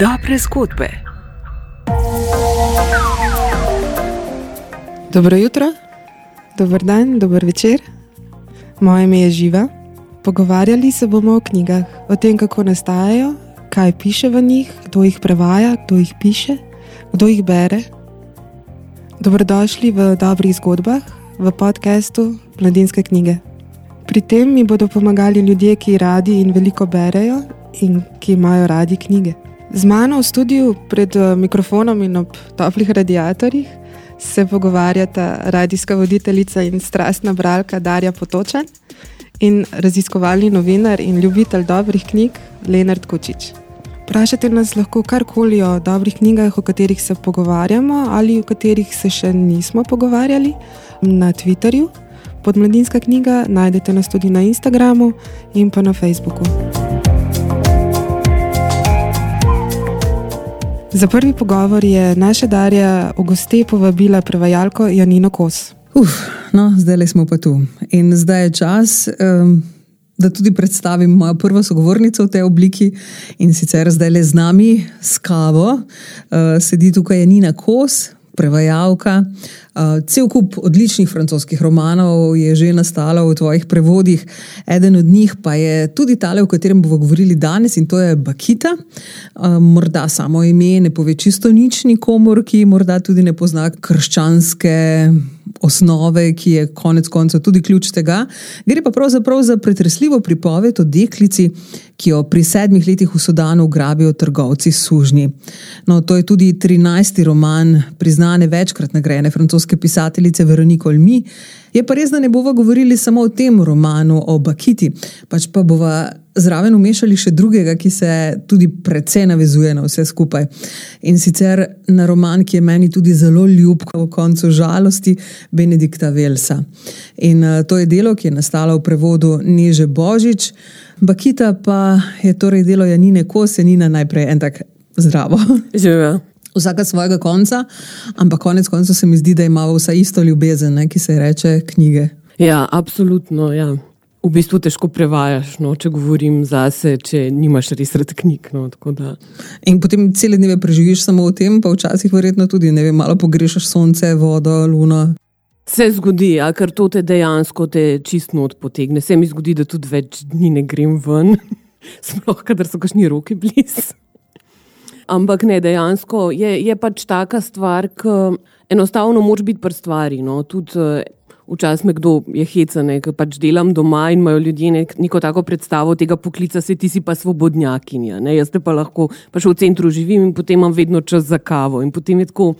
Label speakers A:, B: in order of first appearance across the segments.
A: Dobre zgodbe.
B: Dobro jutro, dober dan, dober večer. Moje ime je Živa. Pogovarjali se bomo o knjigah, o tem, kako nastajajo, kaj piše v njih, kdo jih prevaja, kdo jih piše, kdo jih bere. Dobrodošli v dobrih zgodbah, v podkastu Mladinske knjige. Pri tem mi bodo pomagali ljudje, ki radi in veliko berejo in ki imajo radi knjige. Z mano v studiu pred eh, mikrofonom in ob toplih radiatorjih se pogovarjata radijska voditeljica in strastna bralka Darja Potočan in raziskovalni novinar in ljubitelj dobrih knjig Leonard Kučič. Vprašajte nas lahko karkoli o dobrih knjigah, o katerih se pogovarjamo ali o katerih se še nismo pogovarjali na Twitterju. Pod Mladinska knjiga najdete nas tudi na Instagramu in pa na Facebooku. Za prvi pogovor je naša Darja v goste povabila prevajalko Janino Kos.
C: Uf, no, zdaj smo pa tu. In zdaj je čas, um, da tudi predstavim mojo prvo sogovornico v tej obliki. In sicer zdaj le z nami, s kavo, uh, sedi tukaj Janina Kos, prevajalka. Uh, cel kup odličnih francoskih romanov je že nastalo v tvojih prevodih, eden od njih pa je tudi tale, o katerem bomo govorili danes, in to je Bakita. Uh, morda samo ime ne pove čisto nič nikomor, ki morda tudi ne pozna krščanske osnove, ki je konec koncev tudi ključ tega. Gre pa pravzaprav za pretresljivo pripoved o deklici, ki jo pri sedmih letih v Sudanu ugrabijo trgovci sužnji. No, to je tudi 13. roman priznane večkrat nagrajene francoske pisateljice Veronike Olmi. Je pa res, da ne bomo govorili samo o tem romanu, o Bakiti, pač pa bomo zraven umešali še drugega, ki se tudi precej navezuje na vse skupaj. In sicer na roman, ki je meni tudi zelo ljub, v koncu žalosti, Benedikta Velsa. In uh, to je delo, ki je nastalo v prevodu Neže Božič, Bakita pa je torej delo Janine Kose, Nina najprej en tak zdravo.
D: Živijo.
C: Vsaka svojega konca, ampak konec konca se mi zdi, da ima vsa isto ljubezen, ne, ki se reče knjige.
D: Ja, absolutno. Ja. V bistvu težko prevajaš, no, če govorim zase, če nimaš res rad knjig. No,
C: In potem cele dneve preživiš samo v tem, pa včasih verjetno tudi ne vem, malo pogrešaš sonce, vodo, luno.
D: Se zgodi, ja, ker to te dejansko te čisto odpotegne. Se mi zgodi, da tudi več dni ne grem ven, sploh kadar so kašni roki blizu. Ampak ne, dejansko je, je pač taka stvar, ki enostavno moraš biti pri stvari. No. Tudi včasih me kdo je hecen, ker pač delam doma in imajo ljudje nek, neko tako predstavo tega poklica, se ti si pa svobodnjakinja. Ne. Jaz te pa lahko pa še v centru živim in potem imam vedno čas za kavo. In potem je tako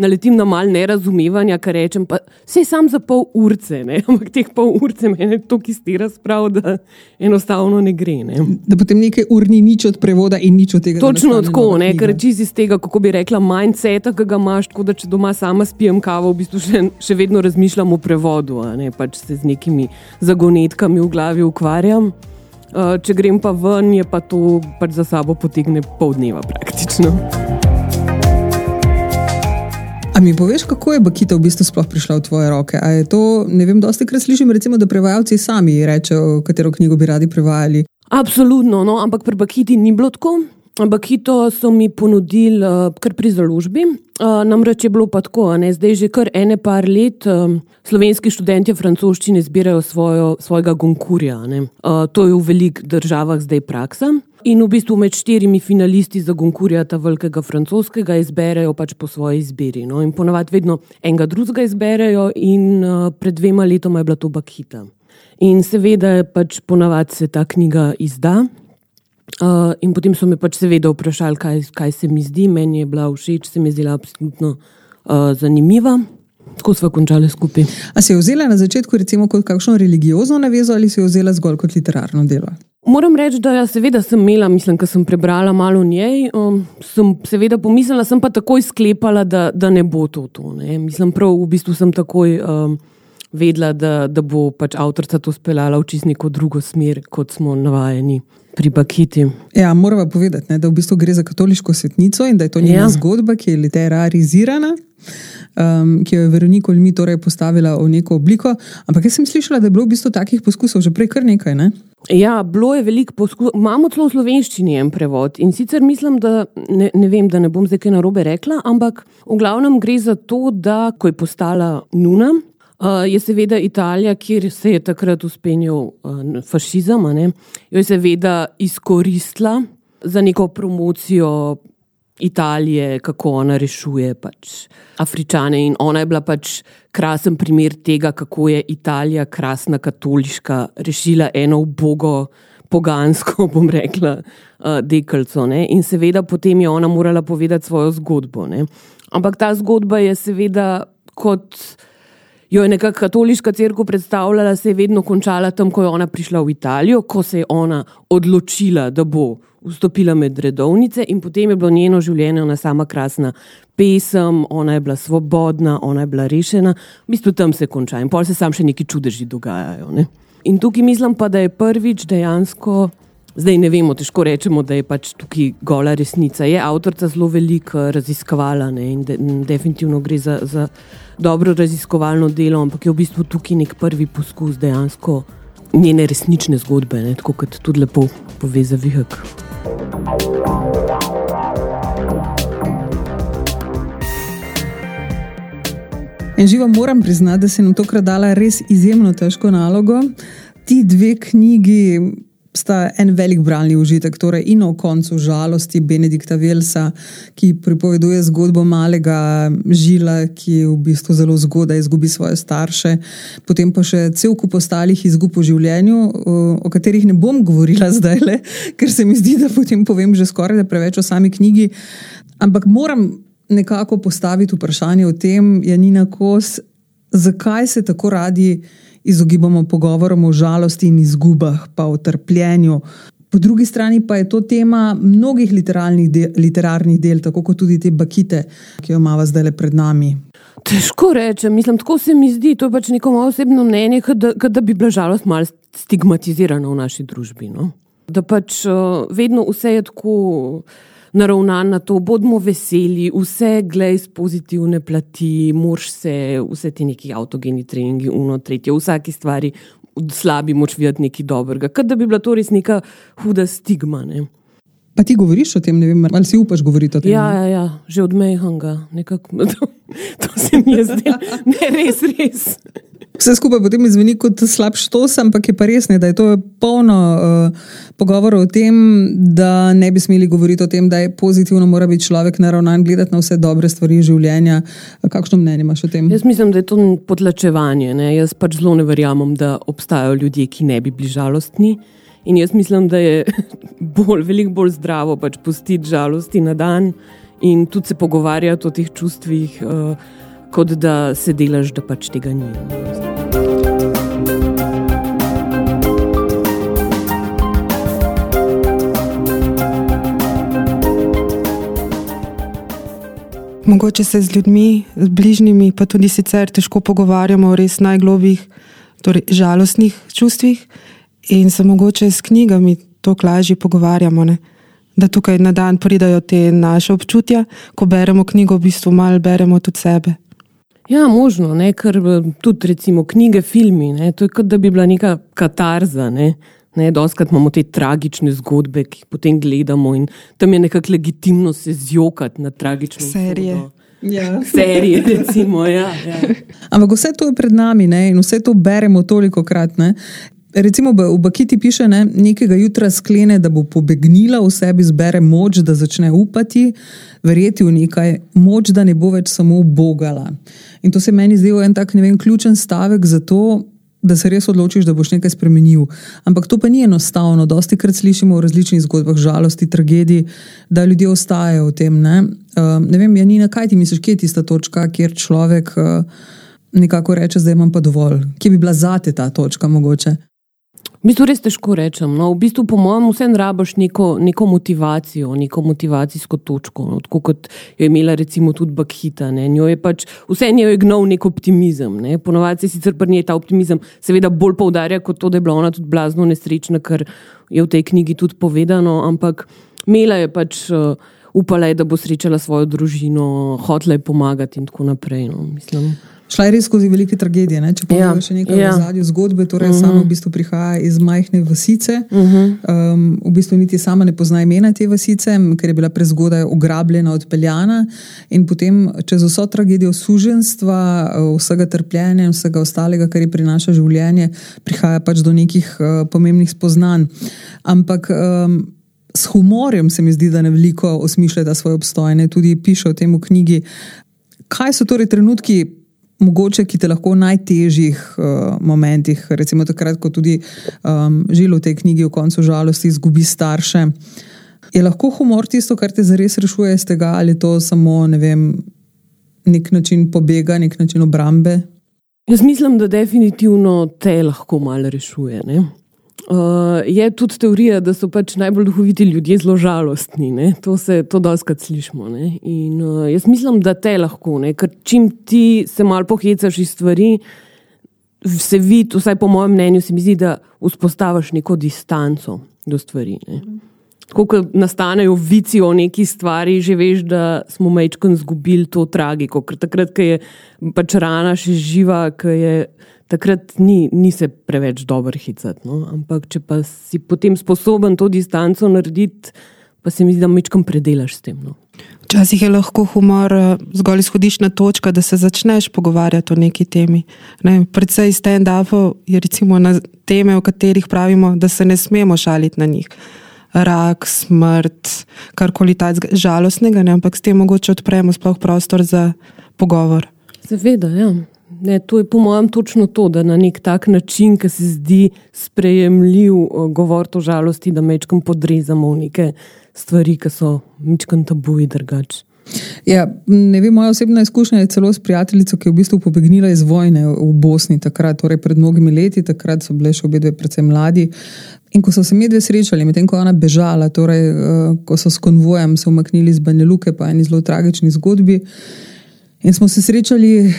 D: naletim na malo nerazumevanja, kar rečem, pa vse sam za pol urce, ne? ampak teh pol urce me je to, ki stira sprav, da enostavno ne gre. Ne?
C: Da potem nekaj ur ni nič od prevoda in nič od tega.
D: Točno tako, ne? ker čizi iz tega, kako bi rekla, mindset, ki ga imaš, tako da če doma sama spijem kavo, v bistvu še, še vedno razmišljam o prevodu, ne pač se z nekimi zagonetkami v glavi ukvarjam. Uh, če grem pa ven, je pa to pač za sabo potegne pol dneva praktično.
C: A mi poveš, kako je Bakita v bistvu sploh prišla v tvoje roke? A je to, ne vem, dosti krat slišim, recimo, da prevajalci sami rečejo, katero knjigo bi radi prevajali.
D: Absolutno, no, ampak pri Bakiti ni bilo tako. Bakito so mi ponudili uh, kar pri založbi. Uh, namreč je bilo pa tako, ne, zdaj že kar ene par let um, slovenski študenti francoščine zbirajo svojo, svojega gonkurja. Uh, to je v velikih državah zdaj praksa. In v bistvu med štirimi finalisti za Gonkurja, ta velikega francoskega, izberejo pač po svoji izbiri. No? In ponavadi vedno enega drugega izberejo, in uh, pred dvema letoma je bila to Bakita. In seveda pač ponavadi se ta knjiga izda. Uh, in potem so me pač seveda vprašali, kaj, kaj se mi zdi, meni je bila všeč, se mi je zdela absolutno uh, zanimiva. Tako smo končali skupaj.
C: A si jo vzela na začetku recimo kot kakšno religiozno navezo ali si jo vzela zgolj kot literarno delo?
D: Moram reči, da ja, seveda sem imela, mislim, ker sem prebrala malo o njej. Um, sem seveda pomislila, sem pa takoj sklepala, da, da ne bo to. to ne. Mislim, prav v bistvu sem takoj um, vedela, da, da bo pač avtorica to speljala v čisto neko drugo smer, kot smo navajeni pri Bakiti.
C: Ja, moramo povedati, ne, da v bistvu gre za katoliško svetnico in da je to njena ja. zgodba, ki je literarizirana. Um, ki jo je Veronika Olmi torej postavila v neko obliko. Ampak jaz sem slišala, da je bilo v bistvu takih poskusov že prej kar nekaj. Ne?
D: Ja, bilo je veliko poskusov. Imamo celo v slovenščini en prevod in sicer mislim, da ne, ne vem, da ne bom zdaj kaj narobe rekla, ampak v glavnem gre za to, da ko je postala Nuna, je seveda Italija, kjer se je takrat uspenil uh, fašizem, ne, jo je seveda izkoristila za neko promocijo Italije, kako ona rešuje pač Afričane. In ona je bila pač krasen primer tega, kako je Italija, krasna katoliška, rešila eno ubogo, pogansko, bom rekla, uh, dekalco. Ne. In seveda potem je ona morala povedati svojo zgodbo. Ne. Ampak ta zgodba je seveda kot jo je nekako katoliška crkva predstavljala, se je vedno končala tam, ko je ona prišla v Italijo, ko se je ona odločila, da bo vstopila med redovnice in potem je bilo njeno življenje ona sama krasna pesem, ona je bila svobodna, ona je bila rešena, v bistvu tam se konča in pol se sam še neki čudeži dogajajo. Ne? In tukaj mislim pa, da je prvič dejansko. Zdaj ne vemo, težko rečemo, da je pač tukaj gola resnica. Je avtorica zelo veliko raziskovala ne, in, de, in definitivno gre za, za dobro raziskovalno delo, ampak je v bistvu tukaj nek prvi poskus dejansko njene resnične zgodbe, ne, tako kot tudi lepo pove za Vihek.
C: In živo moram priznati, da se nam tokrat dala res izjemno težko nalogo. Ti dve knjigi sta en velik bralni užitek, torej in o koncu žalosti Benedikta Velsa, ki pripoveduje zgodbo malega žila, ki v bistvu zelo zgodaj izgubi svoje starše, potem pa še cel kup ostalih izgub v življenju, o katerih ne bom govorila zdaj, le, ker se mi zdi, da potem povem že skoraj da preveč o sami knjigi. Ampak moram nekako postaviti vprašanje o tem, Janina Kos, zakaj se tako radi izogibamo pogovorom o žalosti in izgubah, pa o trpljenju. Po drugi strani pa je to tema mnogih del, literarnih del, tako kot tudi te bakite, ki jo imamo zdaj le pred nami.
D: Težko rečem, mislim, tako se mi zdi, to je pač neko moje osebno mnenje, da, da bi bila žalost malo stigmatizirana v naši družbi. No? Da pač uh, vedno vse je tako naravnan na to, bodimo veseli, vse glej z pozitivne plati, mož se, vse ti neki avtogeni treningi, uno, tretje, vsaki stvari, slabi moč videti nekaj dobrega. Kot da bi bila to res neka huda stigma. Ne?
C: Pa ti govoriš o tem, ne vem, ali si upaš govoriti o tem?
D: Ja, ja, ja že od Mejhanga, nekako. To, to se mi je zdelo, ne res, res.
C: Vse skupaj potem zveni kot slab štos, ampak je pa res, ne, da je to polno uh, pogovorov o tem, da ne bi smeli govoriti o tem, da je pozitivno, mora biti človek naravnan gledati na vse dobre stvari življenja. Kakšno mnenje imaš o tem?
D: Jaz mislim, da je to potlačevanje. Ne. Jaz pač zelo ne verjamem, da obstajajo ljudje, ki ne bi bili žalostni. In jaz mislim, da je bolj, veliko bolj zdravo pač pustiti žalosti na dan in tudi se pogovarjati o teh čustvih. Uh, kot da se delaš, da pač tega ni.
B: Mogoče se z ljudmi, z bližnjimi, pa tudi sicer težko pogovarjamo o res najglobjih, torej žalostnih čustvih, in se mogoče s knjigami to lažje pogovarjamo. Ne? Da tukaj na dan pridajo te naše občutja, ko beremo knjigo, v bistvu malo beremo tudi sebe.
D: Ja, možno, ne? ker eh, tudi recimo knjige, filmi, ne? to je kot da bi bila neka katarza. Ne? Ne, Doskrat imamo te tragične zgodbe, ki jih potem gledamo, in tam je nekako legitimno se zjokati na tragične
B: serije.
C: Ja.
D: Serije, recimo. Ja, ja.
C: Ampak vse to je pred nami ne? in vse to beremo toliko krat. Ne? Recimo v Bakiti piše, da ne, nekega jutra sklene, da bo pobegnila v sebi, zbere moč, da začne upati, verjeti v nekaj, moč, da ne bo več samo bogala. In to se meni zdi en tak vem, ključen stavek za to, da se res odločiš, da boš nekaj spremenil. Ampak to pa ni enostavno. Dosti krat slišimo v različnih zgodbah žalosti, tragedij, da ljudje ostajajo v tem. Ne, uh, ne vem, Janina, kaj ti misliš, kje je tista točka, kjer človek uh, nekako reče, da imam pa dovolj. Kje bi bila zate ta točka mogoče?
D: V bistvu res težko rečem. No, v bistvu, po mojem, vsem rabaš neko, neko motivacijo, neko motivacijsko točko, no, tako kot jo je imela recimo tudi Bakhita. Pač, vse njo je gnal nek optimizem. Ne. Ponovadi se sicer pri njej ta optimizem seveda bolj poudarja kot to, da je bila ona tudi blazno nesrečna, kar je v tej knjigi tudi povedano, ampak imela je pač. Uh, Upala je, da bo srečala svojo družino, hotela je pomagati, in tako naprej. No,
C: Šla je res skozi velike tragedije. Ne? Če pogledamo ja, še nekaj ja. zadnje zgodbe, torej uh mhm. -huh. sama v bistvu prihaja iz majhne vasice. Uh -huh. um, v bistvu niti sama ne pozna imena te vasice, ker je bila prezgodaj ugrabljena, odpeljana. In potem čez vso tragedijo suženstva, vsega trpljenja in vsega ostalega, kar je prinaša življenje, prihaja pač do nekih uh, pomembnih spoznanj. Ampak. Um, S humorjem se mi zdi, da ne veliko osmišlja svoj obstoj, ne tudi piše o tem v knjigi. Kaj so torej trenutki, mogoče, ki te lahko v najtežjih uh, momentih, recimo takrat, ko tudi um, žilo v tej knjigi o koncu žalosti izgubi starše. Je lahko humor tisto, kar te zares rešuje iz tega, ali to samo ne vem, nek način pobega, nek način obrambe?
D: Jaz mislim, da definitivno te lahko malo rešuje. Ne? Uh, je tudi teorija, da so pač najbolj duhoviti ljudje zelo žalostni. Ne? To se to doskrat slišimo. In, uh, jaz mislim, da te lahko, ne? ker čim ti se malo pohecaš iz stvari, se vidi, vsaj po mojem mnenju, se mi zdi, da vzpostaviš neko distanco do stvari. Ne? Ko nastanejo vici o neki stvari, že veš, da smo mečkam izgubili to tragiko, ker takrat, ko je pač rana še živa, ki je takrat ni, ni se preveč dobro hicati. No? Ampak, če pa si potem sposoben to distanco narediti, pa se mi zdi, da mečkam predelaš s tem. No?
B: Včasih je lahko humor eh, zgolj izhodiščna točka, da se začneš pogovarjati o neki temi. Ne, predvsej stand-upov je recimo na teme, o katerih pravimo, da se ne smemo šaliti na njih. Rak, smrt, karkoli takega žalostnega, ne, ampak s tem mogoče odpremo sploh prostor za pogovor.
D: Seveda, ja. Ne, to je po mojem točno to, da na nek tak način, ki se zdi sprejemljiv, eh, govoriti o žalosti, da mečkam podrezamo v neke stvari, ki so mečkam tabuji drugače.
C: Ja, ne vem, moja osebna izkušnja je celo s prijateljico, ki je v bistvu pobegnila iz vojne v Bosni takrat, torej pred mnogimi leti, takrat so bile še obe dve predvsem mladi. In ko so se medve srečali, medtem ko je ona bežala, torej uh, ko so s konvojem se umaknili iz Baneluke, pa eni zelo tragični zgodbi. In smo se srečali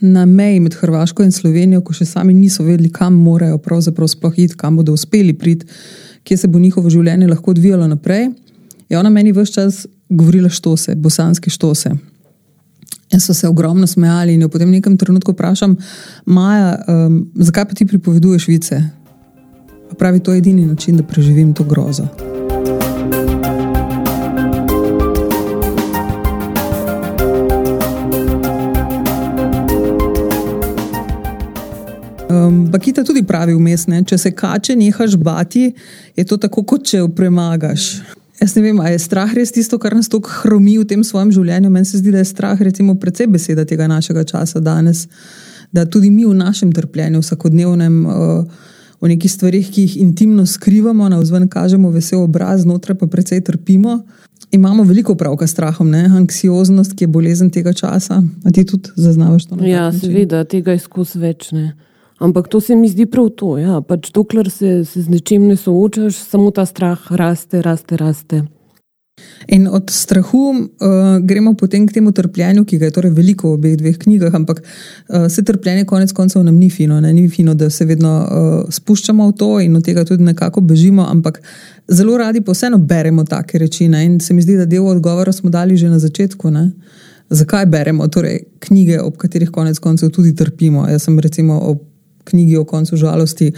C: na meji med Hrvaško in Slovenijo, ko še sami niso vedeli, kam morajo pravzaprav sploh iti, kam bodo uspeli priti, kje se bo njihovo življenje lahko odvijalo naprej. Je ona meni vse čas govorila štose, bosanske štose. Jaz so se ogromno smejali in jo potem v nekem trenutku vprašam, Maja, um, zakaj pa ti pripoveduješ vice? Pravi, to je edini način, da preživim to grozo. Bakita tudi pravi vmes, ne? če se kače nehaš bati, je to tako, kot če jo premagaš. Jaz ne vem, ali je strah res tisto, kar nas tako hromi v tem svojem življenju. Meni se zdi, da je strah, recimo, predvsej beseda tega našega časa danes, da tudi mi v našem trpljenju, vsakodnevnem, uh, v nekih stvarih, ki jih intimno skrivamo, na vzven kažemo vesel obraz, znotraj pa predvsej trpimo. Imamo veliko pravka s strahom, ne? anksioznost, ki je bolezen tega časa. A ti tudi zaznavaš to?
D: Ja, seveda, tega je skozi več. Ne? Ampak to se mi zdi prav to. Ja. Pač dokler se, se z nečim ne soočaš, samo ta strah raste, raste, raste.
C: In od strahu uh, gremo potem k temu trpljenju, ki ga je torej veliko v obeh dveh knjigah, ampak uh, se trpljenje konec koncev nam ni fino. Ne? Ni fino, da se vedno uh, spuščamo v to in od tega tudi nekako bežimo, ampak zelo radi pa vseeno beremo take reči. Ne? In se mi zdi, da del odgovora smo dali že na začetku. Ne? Zakaj beremo torej, knjige, ob katerih konec koncev tudi trpimo? Jaz sem recimo ob knjigi o koncu žalosti,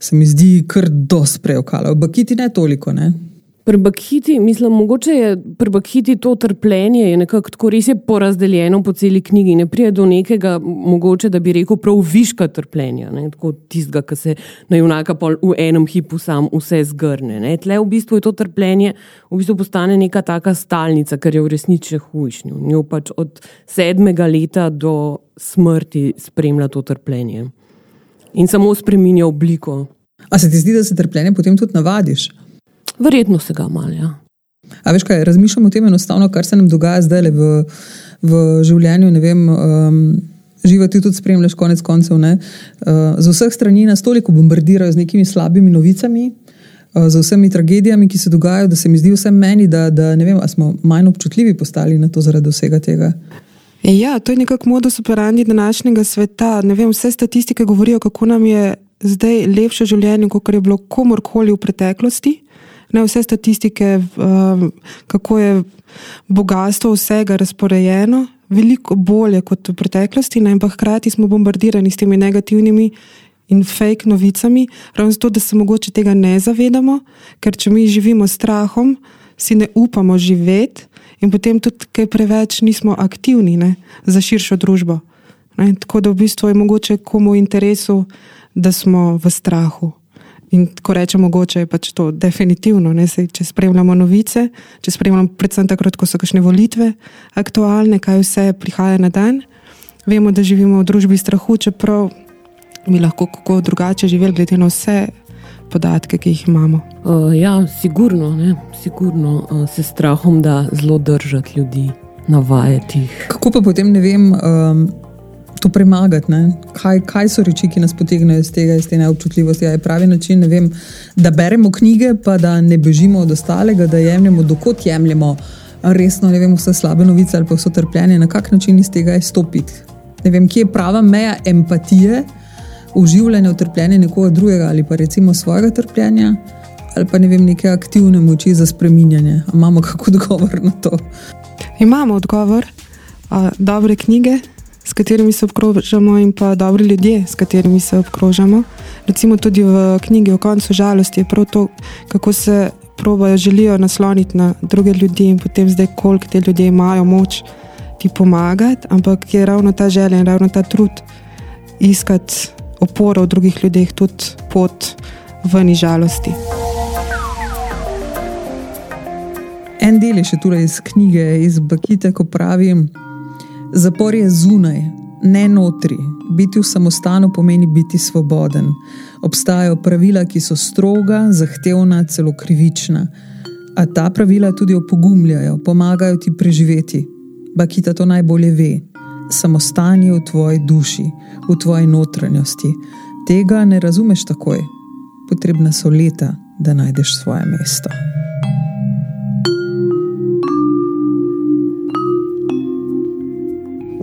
C: se mi zdi kar dosti preokala. V Bakiti ne toliko. Ne?
D: Pri Bakiti, mislim, mogoče je pri Bakiti to trpljenje je nekako tako res porazdeljeno po celi knjigi. Ne pride do nekega, mogoče da bi rekel, prav viška trpljenja, ne? tako tistega, ki se na junaka v enem hipu sam vse zgrne. Ne? Tle v bistvu je to trpljenje, v bistvu postane neka taka stalnica, kar je v resnici hujšnjo. Njo pač od sedmega leta do smrti spremlja to trpljenje in samo spremenja obliko.
C: A se ti zdi, da se trpljenje potem tudi navadiš?
D: Verjetno se ga malo. Ja.
C: A veš kaj, razmišljam o tem enostavno, kar se nam dogaja zdaj v, v življenju. Vem, um, Živo ti tudi spremljaš, konec koncev. Uh, z vseh strani nas toliko bombardirajo z nekimi slabimi novicami, uh, z vsemi tragedijami, ki se dogajajo, da se mi zdi vsem meni, da, da ne vem, ali smo manj občutljivi postali na to zaradi vsega tega.
B: Ja, to je nekako modus operandi današnjega sveta. Vem, vse statistike govorijo, kako nam je zdaj lepše življenje, kot je bilo komorkoli v preteklosti. Ne, vse statistike, um, kako je bogatstvo vsega razporejeno, veliko bolje kot v preteklosti, ne, ampak hkrati smo bombardirani s temi negativnimi in fake novicami, ravno zato, da se mogoče tega ne zavedamo, ker če mi živimo s strahom, si ne upamo živeti in potem tudi kaj preveč nismo aktivni ne, za širšo družbo. Ne, tako da v bistvu je mogoče komu v interesu, da smo v strahu. In ko rečemo, mogoče je pač to definitivno. Sej, če spremljamo novice, če spremljamo predvsem takrat, ko so kakšne volitve aktualne, kaj vse prihaja na dan, vemo, da živimo v družbi strahu, čeprav bi lahko kako drugače živeli, glede na vse podatke, ki jih imamo.
D: Uh, ja, sigurno, sigurno uh, se strahom da zelo držati ljudi, navajati jih.
C: Kako pa potem ne vem. Um, to premagati. Kaj, kaj so reči, ki nas potegnejo iz tega, iz te neobčutljivosti? Je pravi način, vem, da beremo knjige, pa da ne bežimo od ostalega, da jemljemo, dokot jemljemo resno vem, vse slabe novice ali pa vse trpljenje, na kak način iz tega izstopiti. Ne vem, kje je prava meja empatije, uživanja v trpljenju nekoga drugega ali pa recimo svojega trpljenja. Ali pa ne vem, neke aktivne moči za spreminjanje. A imamo kakšen odgovor na to?
B: Imamo odgovor. Uh, dobre knjige, s katerimi se obkrožamo, in pa dobri ljudje, s katerimi se obkrožamo. Recimo tudi v knjigi O koncu žalosti je prav to, kako se probojajo, želijo nasloniti na druge ljudi in potem zdaj, koliko te ljudje imajo moč ti pomagati, ampak je ravno ta želja in ravno ta trud iskati oporo v drugih ljudeh, tudi pot ven iz žalosti.
C: En del je še tukaj iz knjige, iz Bakite, ko pravim. Zapor je zunaj, ne notri. Biti v samostanu pomeni biti svoboden. Obstajajo pravila, ki so stroga, zahtevna, celo krivična. A ta pravila tudi opogumljajo, pomagajo ti preživeti. Bakita to najbolje ve. Samostan je v tvoji duši, v tvoji notranjosti. Tega ne razumeš takoj. Potrebna so leta, da najdeš svoje mesto.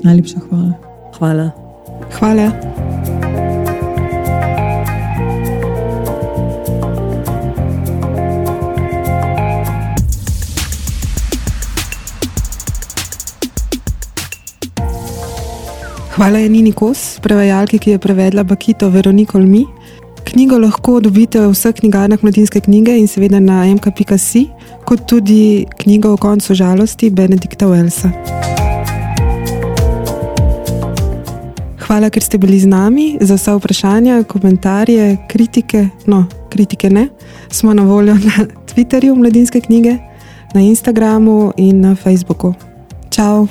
C: Najlepša hvala.
D: Hvala.
B: Hvala. Hvala Janini Kos, prevajalki, ki je prevedla Bakito Veroniko Lmi. Knjigo lahko dobite v vseh knjigarnah mladinske knjige in seveda na mk.si, kot tudi knjigo o koncu žalosti Benedikta Wellsa. Hvala, ker ste bili z nami. Za vse vprašanja, komentarje, kritike, no, kritike ne, smo na voljo na Twitterju Mladinske knjige, na Instagramu in na Facebooku. Ciao!